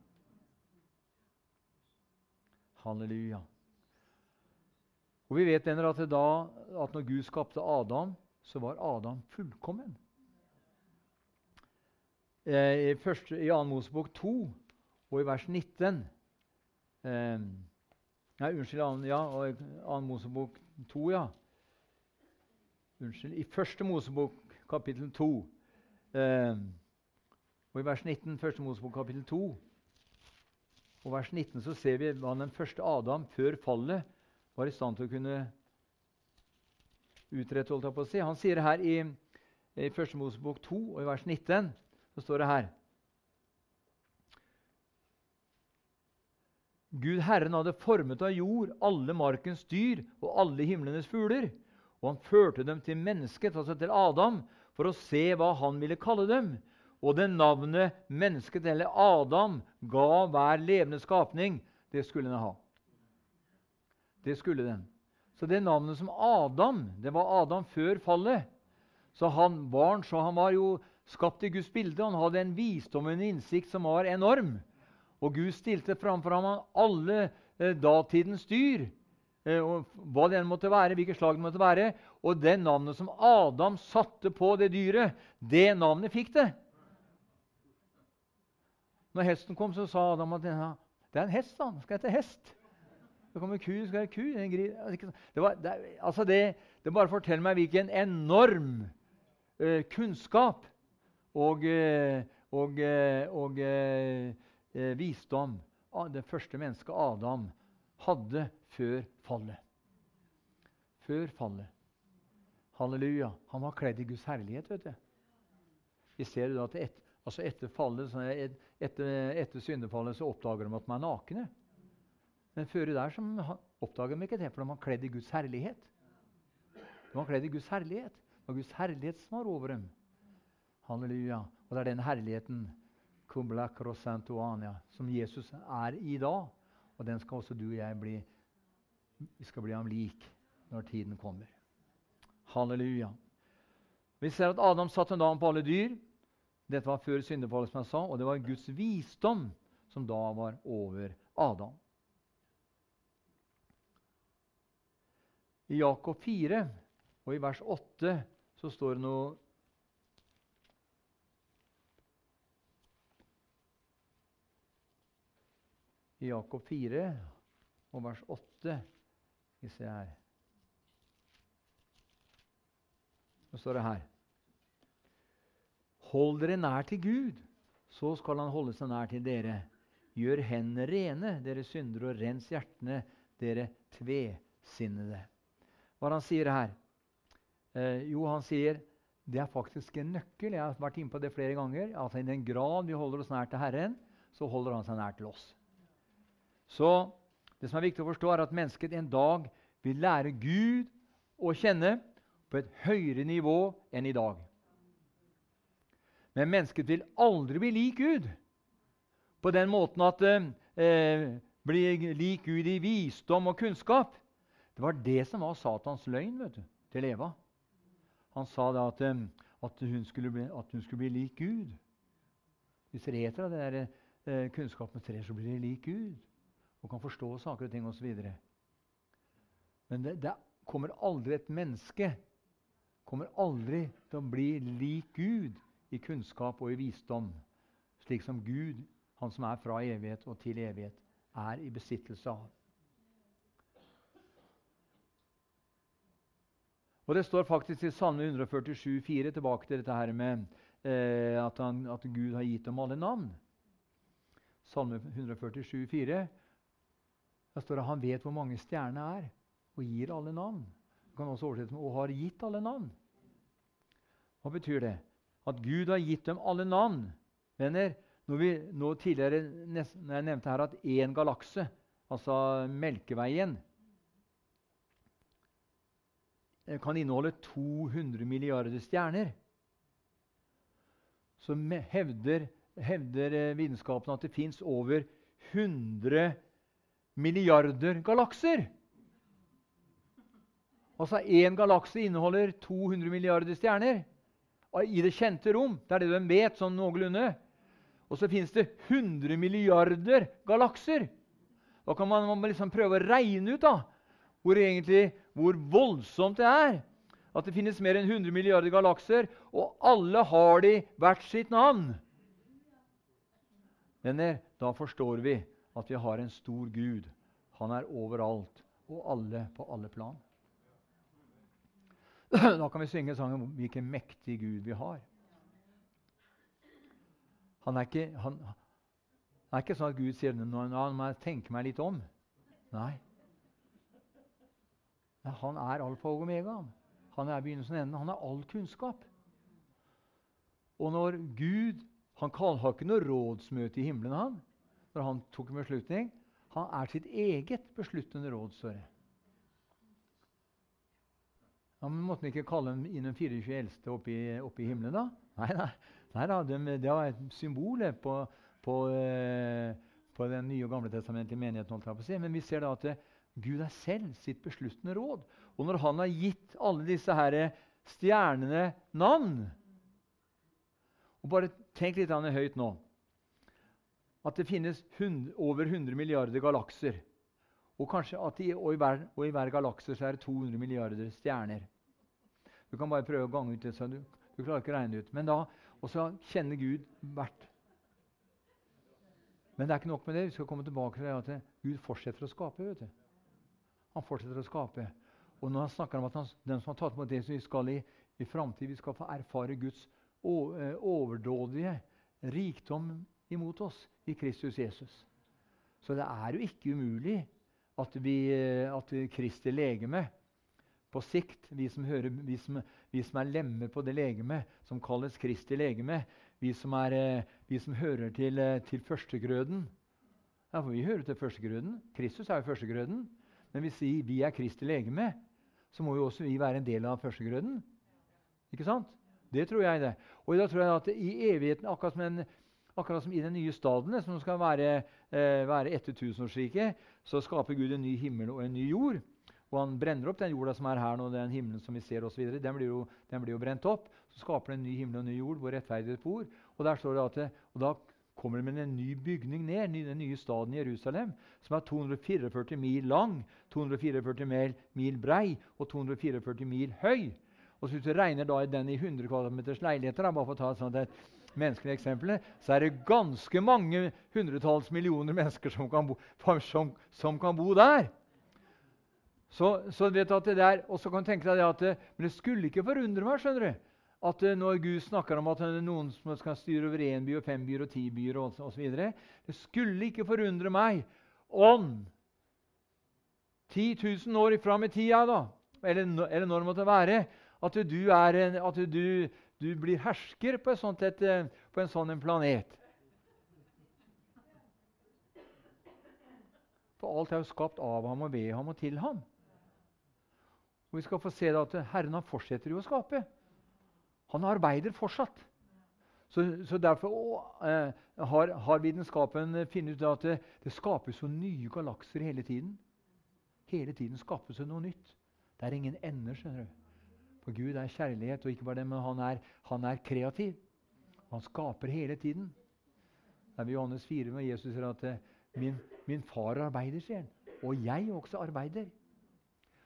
Halleluja. Og Vi vet venner, at, da, at når Gud skapte Adam, så var Adam fullkommen. Eh, I, første, i 2. Mosebok 2 og i vers 19 eh, Nei, unnskyld. Ja, og 2. Mosebok 2, ja. Unnskyld. I første Mosebok, kapittel 2 eh, og I vers 19, 1. Mosebok kapittel 2, og vers 19 så ser vi hva den første Adam før fallet var i stand til å kunne utrette. holdt jeg på å si. Han sier her i, i 1. Mosebok 2 og i vers 19 så står det her Gud Herren hadde formet av jord alle markens dyr og alle himlenes fugler. Og han førte dem til mennesket, altså til Adam, for å se hva han ville kalle dem. Og det navnet mennesket, eller Adam, ga hver levende skapning, det skulle han ha. Det skulle den. Så det navnet som Adam Det var Adam før fallet. Så han, barn, så han var jo skapt i Guds bilde. Han hadde en visdom og en innsikt som var enorm. Og Gud stilte framfor ham alle eh, datidens dyr. Eh, hva det enn måtte være, hvilket slag det måtte være. Og det navnet som Adam satte på det dyret, det navnet fikk det. Når hesten kom, så sa Adam at det er en hest. han skal hete hest. Så kommer ku, skal jeg ku. Det, var, det, altså det, det, bare forteller meg hvilken enorm uh, kunnskap og, uh, og, uh, og visdom det første mennesket, Adam, hadde før fallet. Før fallet. Halleluja. Han var kledd i Guds herlighet. vet du. Vi ser jo at et, altså etter fallet, etter, etter syndefallet så oppdager de at de er nakne. Men før der så oppdaga de ikke det, for de var kledd i Guds herlighet. De var kledd i Guds herlighet. Det var Guds herlighet som var over dem. Halleluja. Og det er den herligheten som Jesus er i dag. Og den skal også du og jeg bli Vi skal bli ham lik når tiden kommer. Halleluja. Vi ser at Adam satte navn på alle dyr. Dette var før syndefallet, som jeg sa, og det var Guds visdom som da var over Adam. I Jakob 4 og i vers 8 så står det noe I Jakob 4 og vers 8 Skal vi se her Så står det her Hold dere nær til Gud, så skal han holde seg nær til dere. Gjør hendene rene, dere syndere, og rens hjertene, dere tvesinnede. Hva han sier her? Eh, jo, han sier det er faktisk en nøkkel. Jeg har vært inne på det flere ganger. Altså I den grad vi holder oss nær til Herren, så holder han seg nær til oss. Så det som er viktig å forstå, er at mennesket en dag vil lære Gud å kjenne på et høyere nivå enn i dag. Men mennesket vil aldri bli lik Gud på den måten at det eh, blir lik Gud i visdom og kunnskap. Det var det som var Satans løgn vet du, til Eva. Han sa da at, at, hun bli, at, hun skulle bli, lik Gud. Hvis dere eter av det der, eh, kunnskapens tre, så blir dere lik Gud og kan forstå saker og ting osv. Men det, det kommer aldri et menneske kommer aldri til å bli lik Gud i kunnskap og i visdom, slik som Gud, han som er fra evighet og til evighet, er i besittelse av. Og Det står faktisk i Salme 147, 147,4 tilbake til dette her med eh, at, han, at, Gud har gitt dem alle navn. Salme 147, 147,4. Der står det han vet hvor mange stjerner er, og gir alle navn. Det kan også oversettes med 'og har gitt alle navn'. Hva betyr det? At Gud har gitt dem alle navn. Venner, når, vi, nå tidligere når jeg nevnte her at én galakse, altså Melkeveien, kan inneholde 200 milliarder stjerner, så hevder, hevder eh, vitenskapen at det fins over 100 milliarder galakser. Altså én galakse inneholder 200 milliarder stjerner i det kjente rom. Det er det de vet sånn noenlunde. Og så fins det 100 milliarder galakser. Da kan man, man liksom prøve å regne ut da, hvor, egentlig, hvor voldsomt det er. At det finnes mer enn 100 milliarder galakser, og alle har de hvert sitt navn. Venner, da forstår vi at vi har en stor Gud. Han er overalt og alle på alle plan. Da kan vi synge sangen om hvilken mektig Gud vi har. Han er ikke, han, det er ikke sånn at Gud sier nå må jeg tenke meg litt om. Nei. Men han er alfa og omega. Han er begynnelsen og enden. Han er all kunnskap. Og når Gud Han har ikke noe rådsmøte i himmelen han, når han tok en beslutning. Han er sitt eget besluttende råd. Det. Ja, men Måtte han ikke kalle dem inn de 24 eldste oppe i, oppe i himmelen, da? Nei, nei, nei da, de, det var et symbol på, på, eh, på Den nye og gamle testamentet i menigheten. Men vi ser da at det, Gud er selv sitt besluttende råd. Og når Han har gitt alle disse her stjernene navn og Bare tenk litt høyt nå. At det finnes 100, over 100 milliarder galakser. Og kanskje at i, og i, hver, og hver galakse er det 200 milliarder stjerner. Du kan bare prøve å gange ut det, så du, du klarer ikke å regne ut. Men da, Og så kjenner Gud hvert. Men det er ikke nok med det. Vi skal komme tilbake til at Gud fortsetter å skape. vet du. Han fortsetter å skape. Og når han snakker om at han, den som har tatt imot det som vi skal i, i framtid, vi skal få erfare Guds eh, overdådige rikdom imot oss i Kristus Jesus. Så det er jo ikke umulig at, vi, eh, at Kristi legeme på sikt, vi som, hører, vi som, vi som er lemmer på det legemet som kalles Kristi legeme, vi som, er, eh, vi som hører til, til førstegrøden Ja, for vi hører til førstegrøden. Kristus er jo førstegrøden. Men hvis vi, vi er Kristi legeme, så må jo også vi være en del av førstegrøden. Ikke sant? Det tror jeg. det. Og da tror jeg at i evigheten, akkurat som, en, akkurat som i den nye stadene, som skal være, eh, være etter tusenårsriket, så skaper Gud en ny himmel og en ny jord og han brenner opp den jorda som er her nå, den himmelen som vi ser osv. Den, blir jo, den blir jo brent opp. Så skaper det en ny himmel og en ny jord hvor rettferdighet bor. Og der står det at og da kommer det med en ny bygning ned, den nye staden Jerusalem, som er 244 mil lang, 244 mil, brei og 244 mil høy. Og så Hvis du regner da den i 100 kvadratmeters leiligheter, bare for å ta et sånt menneskelig eksempel, så er det ganske mange hundretalls millioner mennesker som kan bo, som, som kan bo der. Så, så vet du at det der, Og så kan du tenke deg at Men det skulle ikke forundre meg skjønner du, at eh, når Gud snakker om at det er noen som skal styre over én by og fem byer og ti byer osv. Det skulle ikke forundre meg om 10 000 år fram i tida, da, eller, eller når det måtte være, at du, en, at du, du blir hersker på, et, eh, på en sånn planet. For alt er jo skapt av ham og ved ham og til ham. Og Vi skal få se at Herren han fortsetter jo å skape. Han arbeider fortsatt. Så, så Derfor å, eh, har, har, vitenskapen funnet ut at det, det skapes så nye galakser hele tiden. Hele tiden skapes det noe nytt. Det er ingen ender. skjønner du. For Gud er kjærlighet, og ikke bare det, men han er, han er kreativ. Han skaper hele tiden. Det er ved Johannes 4 når Jesus sier at eh, Min, min far arbeider, sier han. Og jeg også arbeider.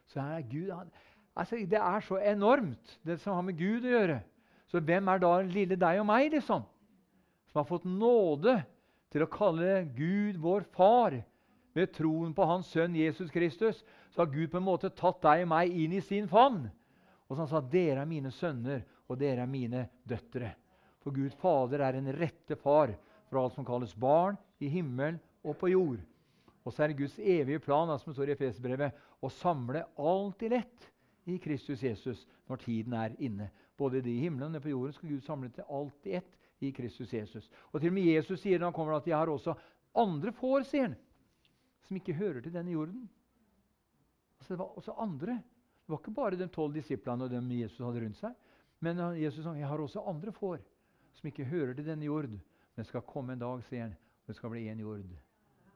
Så er Gud han, altså, Det er så enormt, det som har med Gud å gjøre. Så hvem er da lille deg og meg, liksom? Som har fått nåde til å kalle Gud vår far. ved troen på Hans sønn Jesus Kristus så har Gud på en måte tatt deg og meg inn i sin favn. Og så han sa dere er mine sønner, og dere er mine døtre. For Gud Fader er en rette far for alt som kalles barn i himmel og på jord. Og så er det Guds evige plan som står i Efesbrevet, å samle alt i lett i Kristus Jesus når tiden er inne. Både de i himmelen og på jorden skal Gud samle til alt i ett i Kristus Jesus. Og til og med Jesus sier når han kommer at de har også andre får, sier han, som ikke hører til denne jorden. Altså, det var også andre. Det var ikke bare de tolv disiplene og dem Jesus hadde rundt seg. Men Jesus sa jeg har også andre får som ikke hører til denne jord. Men det skal komme en dag, sier han, og det skal bli en jord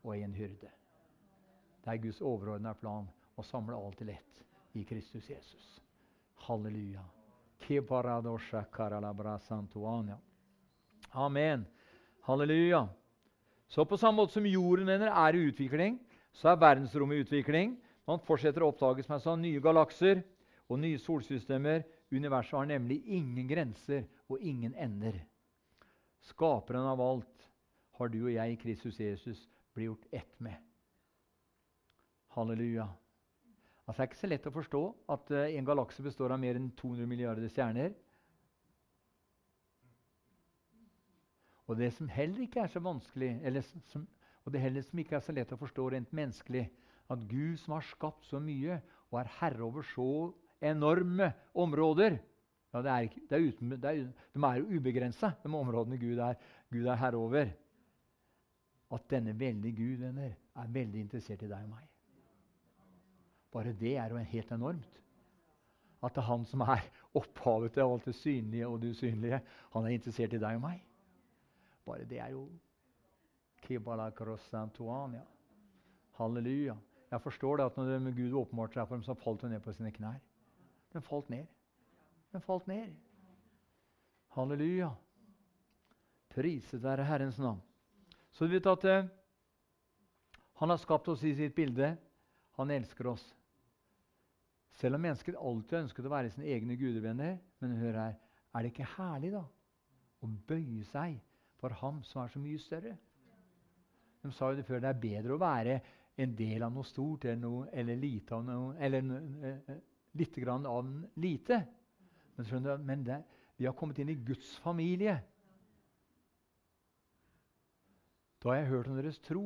og en hyrde. Det er Guds overordna plan å samle alt til ett i Kristus Jesus. Halleluja. Amen. Halleluja. Så på samme måte som jorden er i utvikling, så er verdensrommet i utvikling. Man fortsetter å oppdage som jeg sa, nye galakser og nye solsystemer. Universet har nemlig ingen grenser og ingen ender. Skaperen av alt har du og jeg Kristus Jesus blitt gjort ett med. Halleluja. Altså, det er ikke så lett å forstå at uh, en galakse består av mer enn 200 milliarder stjerner. Og det som heller ikke er så vanskelig, som, og det heller som ikke er så lett å forstå rent menneskelig, at Gud som har skapt så mye og er herre over så enorme områder ja, det er det er uten, det er, De er jo ubegrensa, de områdene Gud er, Gud er herre over at denne veldige Gud venner, er veldig interessert i deg og meg. Bare det er jo helt enormt. At det er han som er opphavet til alt det synlige og det usynlige, han er interessert i deg og meg. Bare det er jo ja. Halleluja. Jeg forstår det at når Gud åpenbarte seg for dem, så falt hun ned på sine knær. Den falt ned. Den falt ned. Halleluja. Priset være Herrens navn. Så du vet at eh, han har skapt oss i sitt bilde. Han elsker oss. Selv om mennesker alltid har ønsket å være sine egne gudevenner. Men hør her, er det ikke herlig da å bøye seg for ham som er så mye større? De sa jo det før, det er bedre å være en del av noe stort noe, eller lite av noe, eller uh, litt grann av lite. Men, du, men det, vi har kommet inn i Guds familie. Da har jeg hørt om deres tro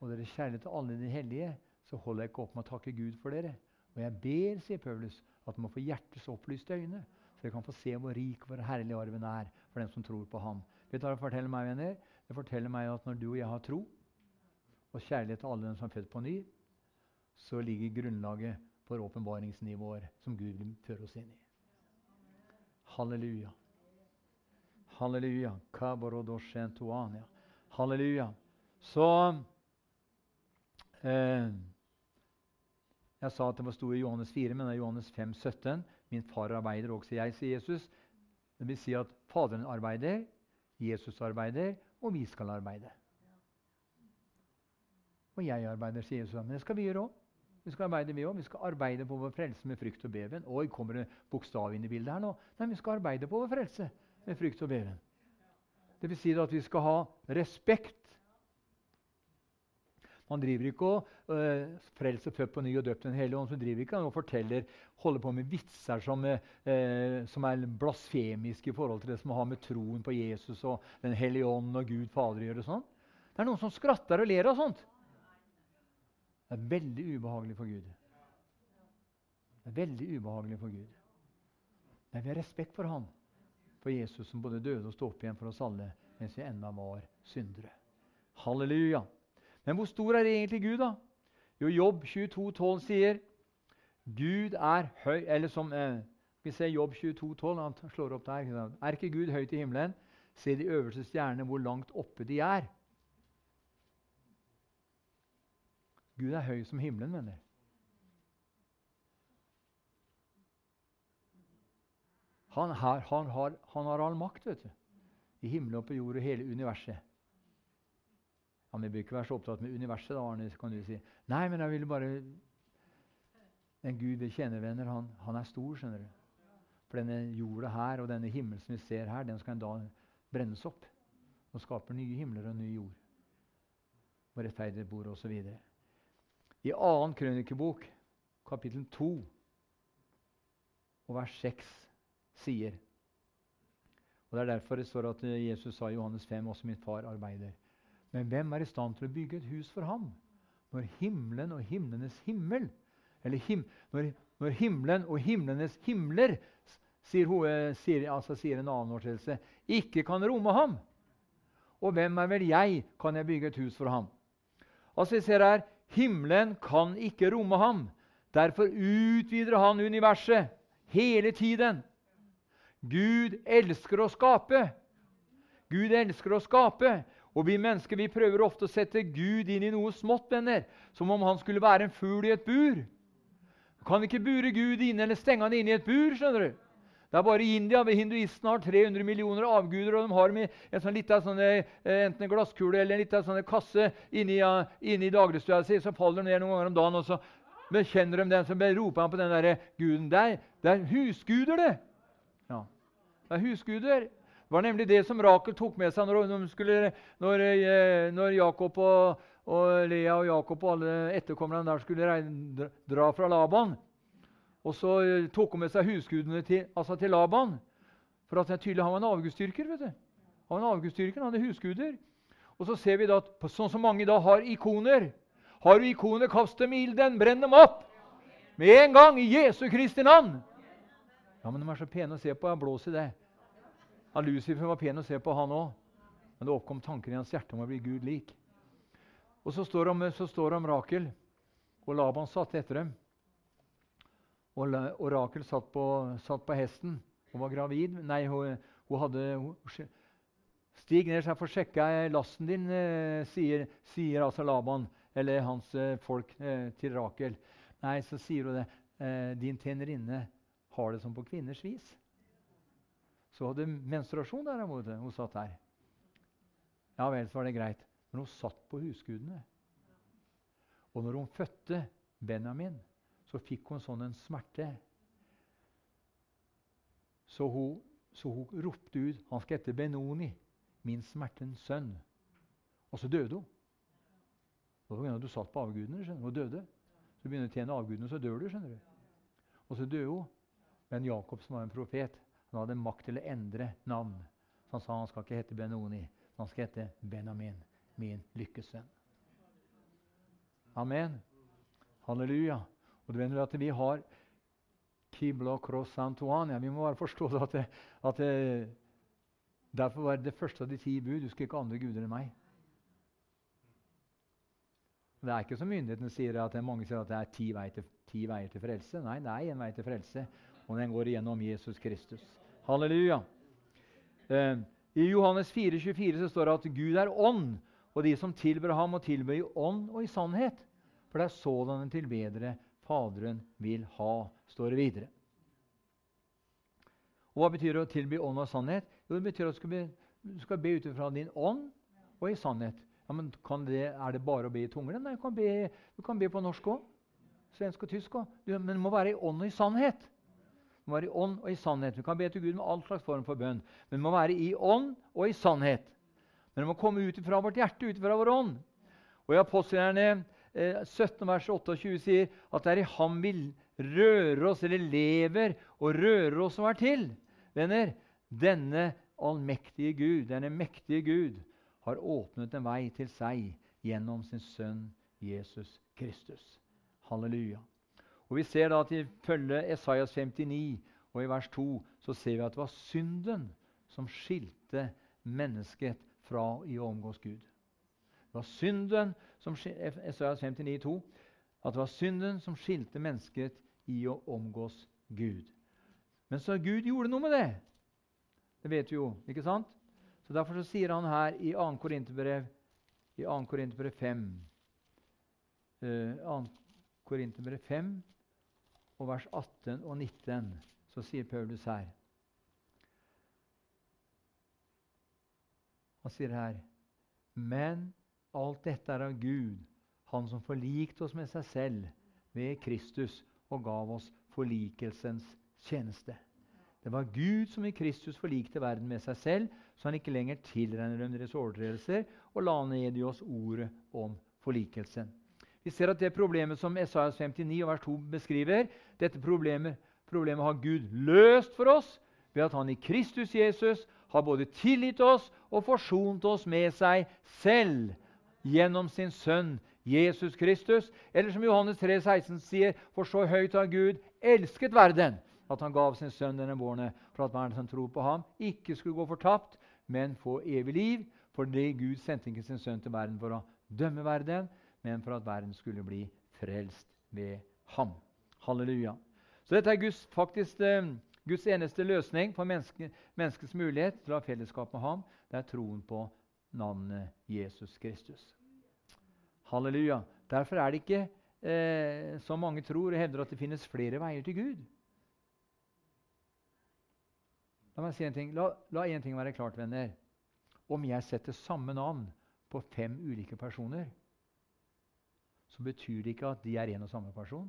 og deres kjærlighet til alle de hellige, så holder jeg ikke opp med å takke Gud for dere. Og jeg ber, sier Paulus, at du må få hjertets opplyste øyne, så jeg kan få se hvor rik og hvor herlig arven er for dem som tror på ham. Vet du hva Det forteller meg venner? Det forteller meg at når du og jeg har tro og kjærlighet til alle dem som er født på ny, så ligger grunnlaget for åpenbaringsnivåer som Gud vil føre oss inn i. Halleluja. Halleluja. Halleluja. Så eh, Jeg sa at det sto i Johannes 4, men det er Johannes 5, 17. Min far arbeider også jeg, sier Jesus. Det vil si at Faderen arbeider, Jesus arbeider, og vi skal arbeide. Og jeg arbeider, sier Jesus. Men det skal vi gjøre òg. Vi skal arbeide vi også. Vi skal arbeide på vår frelse med frykt og beven. Oi, kommer det bokstav inn i bildet her nå? Nei, vi skal arbeide på vår frelse med frykt og beven. Det vil si at vi skal ha respekt. Man driver ikke og uh, frelser født på ny og døpt Den hellige ånd. Så driver ikke og forteller, holder på med vitser som, uh, som, er blasfemiske i forhold til det som har med troen på Jesus og Den hellige ånd og Gud Fader å gjøre. Sånn. Det er noen som skratter og ler av sånt. Det er veldig ubehagelig for Gud. Det er veldig ubehagelig for Gud. Men vi har respekt for han, for Jesus som både døde og sto opp igjen for oss alle mens vi ennå var syndere. Halleluja. Men hvor stor er egentlig Gud, da? Jo, Jobb 22, 12 sier Gud er høy Eller som eh, vi ser Jobb 22, 12, han slår opp der. Er ikke Gud høyt i himmelen? Se de øverste stjernene, hvor langt oppe de er. Gud er høy som himmelen, venner. Han, her, han, har, han har all makt vet du. i himmelen og på jord og hele universet. Vi bør ikke være så opptatt med universet, da, Arne, kan du si. Nei, men jeg ville bare En Gud vi kjenner, venner, han, han, er stor, skjønner du. For denne jorda her og denne himmelen som vi ser her, den skal en dag brennes opp. Og skaper nye himler og ny jord. Og rettferdige bord osv. I 2. krønikebok, kapittel 2, og vers 6, sier Og Det er derfor det står at Jesus sa i Johannes 5 også min far arbeider. Men hvem er i stand til å bygge et hus for ham når himmelen og himlenes himmel Eller him, når, når, himmelen og himlenes himler, sier, eh, sier, altså sier en annen oversettelse, ikke kan romme ham? Og hvem er vel jeg, kan jeg bygge et hus for ham? Altså vi ser her, Himmelen kan ikke romme ham. Derfor utvider han universet hele tiden. Gud elsker å skape. Gud elsker å skape. Og Vi mennesker vi prøver ofte å sette Gud inn i noe smått, venner. Som om han skulle være en fugl i et bur. Kan ikke bure Gud inne eller stenge han inne i et bur. skjønner du. Det er bare i India hvor hinduistene har 300 millioner avguder, og de har med en sånn liten sånn, eh, enten en glasskule eller en liten sånn kasse inni, inni dagligstua si. Så faller de ned noen ganger om dagen, og så bekjenner de den, så roper han på den der guden. der. det er husguder, det! Ja, det er husguder. Det var nemlig det som Rakel tok med seg når, skulle, når, eh, når Jakob og, og, Lea og Jakob og alle etterkommerne der skulle dra fra Laban. Og så eh, tok hun med seg husgudene til, altså til Laban. For at tydelig han var en avgudsdyrker. vet du. Han var en han hadde husguder. Og så ser vi da at sånn som mange da har ikoner Har du ikoner, kast dem i ilden, brenn dem opp! Med en gang, i Jesu Kristi navn! Ja, men de er så pene å se på. Jeg blåser i det. Ja, Lucifer var pen å se på, han òg. Men det oppkom tanken i hans hjerte om å bli Gud lik. Og så står det om, Rakel. Og Laban satt etter dem. Og, og Rakel satt på, satt på, hesten. Hun var gravid. Nei, hun, hun hadde hun, Stig ned, så jeg får sjekka lasten din, eh, sier, sier, altså Laban, eller hans eh, folk, eh, til Rakel. Nei, så sier hun det. Din tjenerinne har det som på kvinners vis så hadde menstruasjon der hun satt der. Ja vel, så var det greit. Men hun satt på husgudene. Og når hun fødte Benjamin, så fikk hun sånn en smerte. Så hun, så hun ropte ut Han skal hete Benoni, min smertens sønn. Og så døde hun. Det var du satt på avgudene. skjønner og døde. Så begynner du å tjene avgudene, så dør du. skjønner du. Og så døde hun. Men Jakob, som var en profet, han hadde makt til å endre navn. Så han sa han skal ikke hete Benoni, han skal hete Benamin, min lykkesønn. Amen. Halleluja. Og du vet at vi har Kibla Cross Santuania. Vi må bare forstå at, det, at det, Derfor var det første av de ti bud du skal ikke andre guder enn meg. Det er ikke som myndighetene sier at mange sier at det er ti veier, til, ti veier til frelse. Nei, det er én vei til frelse, og den går igjennom Jesus Kristus. Halleluja. Eh, I Johannes 4, 24 så står det at Gud er ånd, og de som tilber ham, må tilbe i ånd og i sannhet. For det er sådanne tilbedere Faderen vil ha, står det videre. Og Hva betyr det å tilby ånd og sannhet? Jo, det betyr at du skal be, du skal be ut fra din ånd og i sannhet. Ja, men det, Er det bare å be i tunger? Nei, du kan be, du kan be på norsk òg. Svensk og tysk òg. Men det må være i ånd og i sannhet. Det må være i ånd og i sannhet. Vi kan be til Gud med all slags form for bønn. Men det må være i ånd og i sannhet. Men det må komme ut fra vårt hjerte, ut fra vår ånd. Og i Apostlene 17, vers 28 sier at det er i ham vi rører oss, eller lever og rører oss som er til. Venner, denne allmektige Gud, denne mektige Gud, har åpnet en vei til seg gjennom sin sønn Jesus Kristus. Halleluja. Og Vi ser da at ifølge Esaias 59 og i vers 2 så ser vi at det var synden som skilte mennesket fra i å omgås Gud. Det var synden som Esaias 59, 2, at det var synden som skilte mennesket i å omgås Gud. Men så Gud gjorde noe med det. Det vet vi jo, ikke sant? Så Derfor så sier han her i 2. Korinterbrev, i 2. Korinterbrev 5 uh, 2. Korinterbrev 5 og vers 18 og 19, så sier Paulus her Han sier her Men alt dette er av Gud, Han som forlikte oss med seg selv ved Kristus og gav oss forlikelsens tjeneste. Det var Gud som i Kristus forlikte verden med seg selv, så han ikke lenger tilregner dem deres overtredelser, og la ned i oss ordet om forlikelsen. Vi ser at det problemet som Esaias 59 vers 2 beskriver, dette problemet, problemet har Gud løst for oss ved at han i Kristus Jesus har både tilgitt oss og forsont oss med seg selv gjennom sin sønn Jesus Kristus. Eller som Johannes 3, 16 sier, for så høyt har Gud elsket verden at han gav sin sønn denne våren for at hver som tror på ham, ikke skulle gå fortapt, men få evig liv. Fordi Gud sendte ikke sin sønn til verden for å dømme verden, men for at verden skulle bli frelst ved ham. Halleluja. Så dette er Guds, faktisk eh, Guds eneste løsning for menneske, menneskets mulighet til å ha fellesskap med ham. Det er troen på navnet Jesus Kristus. Halleluja. Derfor er det ikke, eh, som mange tror og hevder, at det finnes flere veier til Gud. La meg si en ting. La, la en ting være klart, venner. Om jeg setter samme navn på fem ulike personer, så betyr det ikke at de er en og samme person.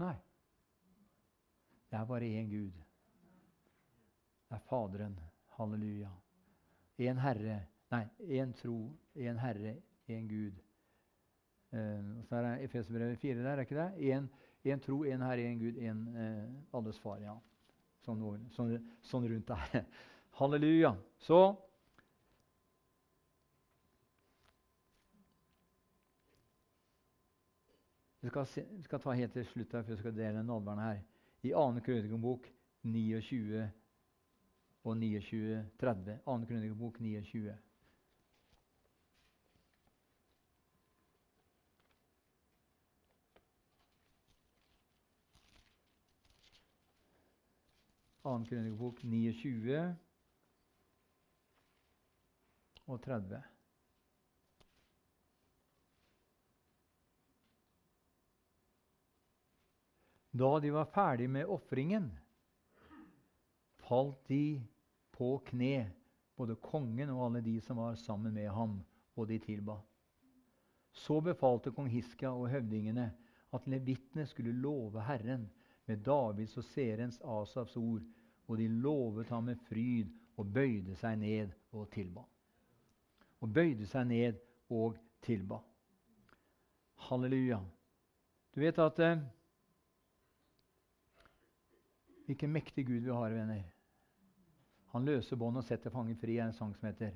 Nei. Det er bare én Gud. Det er Faderen. Halleluja. Én Herre. Nei, én tro, én Herre, én Gud. Uh, så er det Efeserbrevet 4 der, er ikke det? Én tro, én Herre, én Gud, én uh, alles Far. ja sånn, sånn, sånn rundt der. Halleluja. Så Vi skal, se, vi skal, ta helt til slutt her, for vi skal dele nådværen her. I 2. krønikebok 29 og 29, 30. 2. krønikebok 29. Annen krønikebok 29 og 30. Da de var ferdig med ofringen, falt de på kne, både kongen og alle de som var sammen med ham, og de tilba. Så befalte kong Hiska og høvdingene at levitene skulle love Herren med Davids og seerens Asafs ord, og de lovet ham med fryd og bøyde seg ned og tilba. Og bøyde seg ned og tilba. Halleluja. Du vet at eh, Hvilken mektig Gud vi har, venner. Han løser bånd og setter fangen fri, er en sang som heter.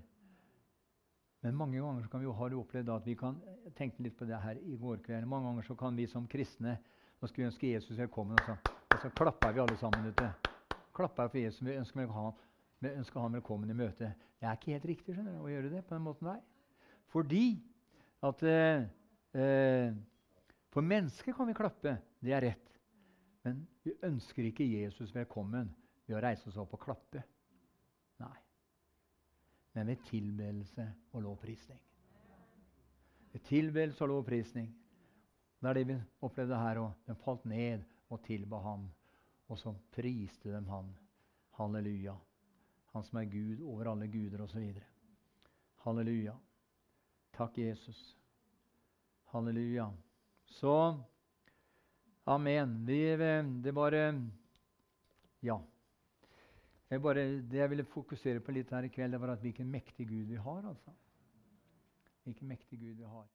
Men mange ganger kan vi jo ha opplevd at vi kan tenke litt på det her i går kveld. Mange ganger så kan vi som kristne nå skulle ønske Jesus velkommen, og så, og så klapper vi alle sammen. ute. Klapper for Jesus, Vi ønsker, han, vi velkommen i møte. Det er ikke helt riktig skjønner du, å gjøre det på den måten der. Fordi at eh, eh, For mennesker kan vi klappe. Det er rett. Men vi ønsker ikke Jesus velkommen ved å reise oss opp og klappe. Nei. Men ved tilbedelse og lovprisning. Ved tilbedelse og lovprisning. Det er det vi opplevde her òg. De falt ned og tilba ham. Og så priste dem han. Halleluja. Han som er Gud over alle guder, osv. Halleluja. Takk, Jesus. Halleluja. Så Amen. Vi, det bare Ja. Jeg bare, det jeg ville fokusere på litt her i kveld, det var at hvilken mektig Gud vi har. altså. hvilken mektig Gud vi har.